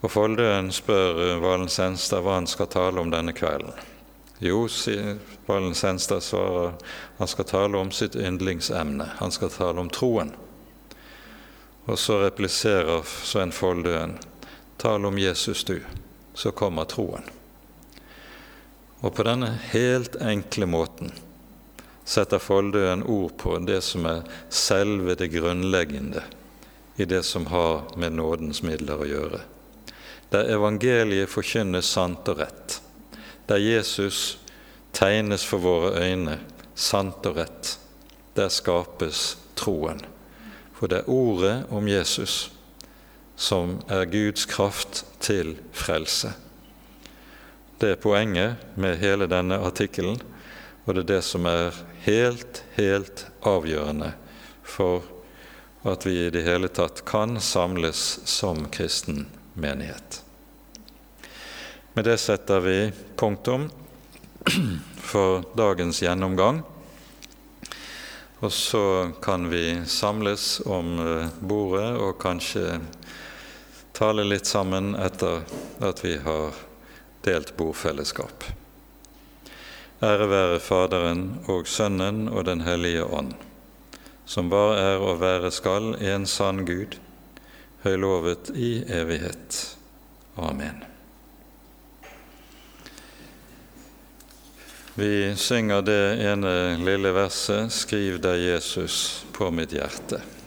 Og Foldøen spør eh, Valen Senstad hva han skal tale om denne kvelden. Jo, Valen Senstad svarer han skal tale om sitt yndlingsemne. Han skal tale om troen. Og så repliserer Svein Foldøen tal om Jesus, du, så kommer troen. Og på denne helt enkle måten setter Foldøen ord på det som er selve det grunnleggende i det som har med nådens midler å gjøre der evangeliet forkynnes sant og rett, der Jesus tegnes for våre øyne sant og rett, der skapes troen. For det er ordet om Jesus som er Guds kraft til frelse. Det er poenget med hele denne artikkelen, og det er det som er helt, helt avgjørende for at vi i det hele tatt kan samles som kristen menighet. Med det setter vi punktum for dagens gjennomgang Og så kan vi samles om eh, bordet og kanskje tale litt sammen etter at vi har delt bordfellesskap. Ære være Faderen og Sønnen og Den hellige ånd, som var er og være skal en sann Gud, høylovet i evighet. Amen. Vi synger det ene lille verset 'Skriv deg Jesus på mitt hjerte'.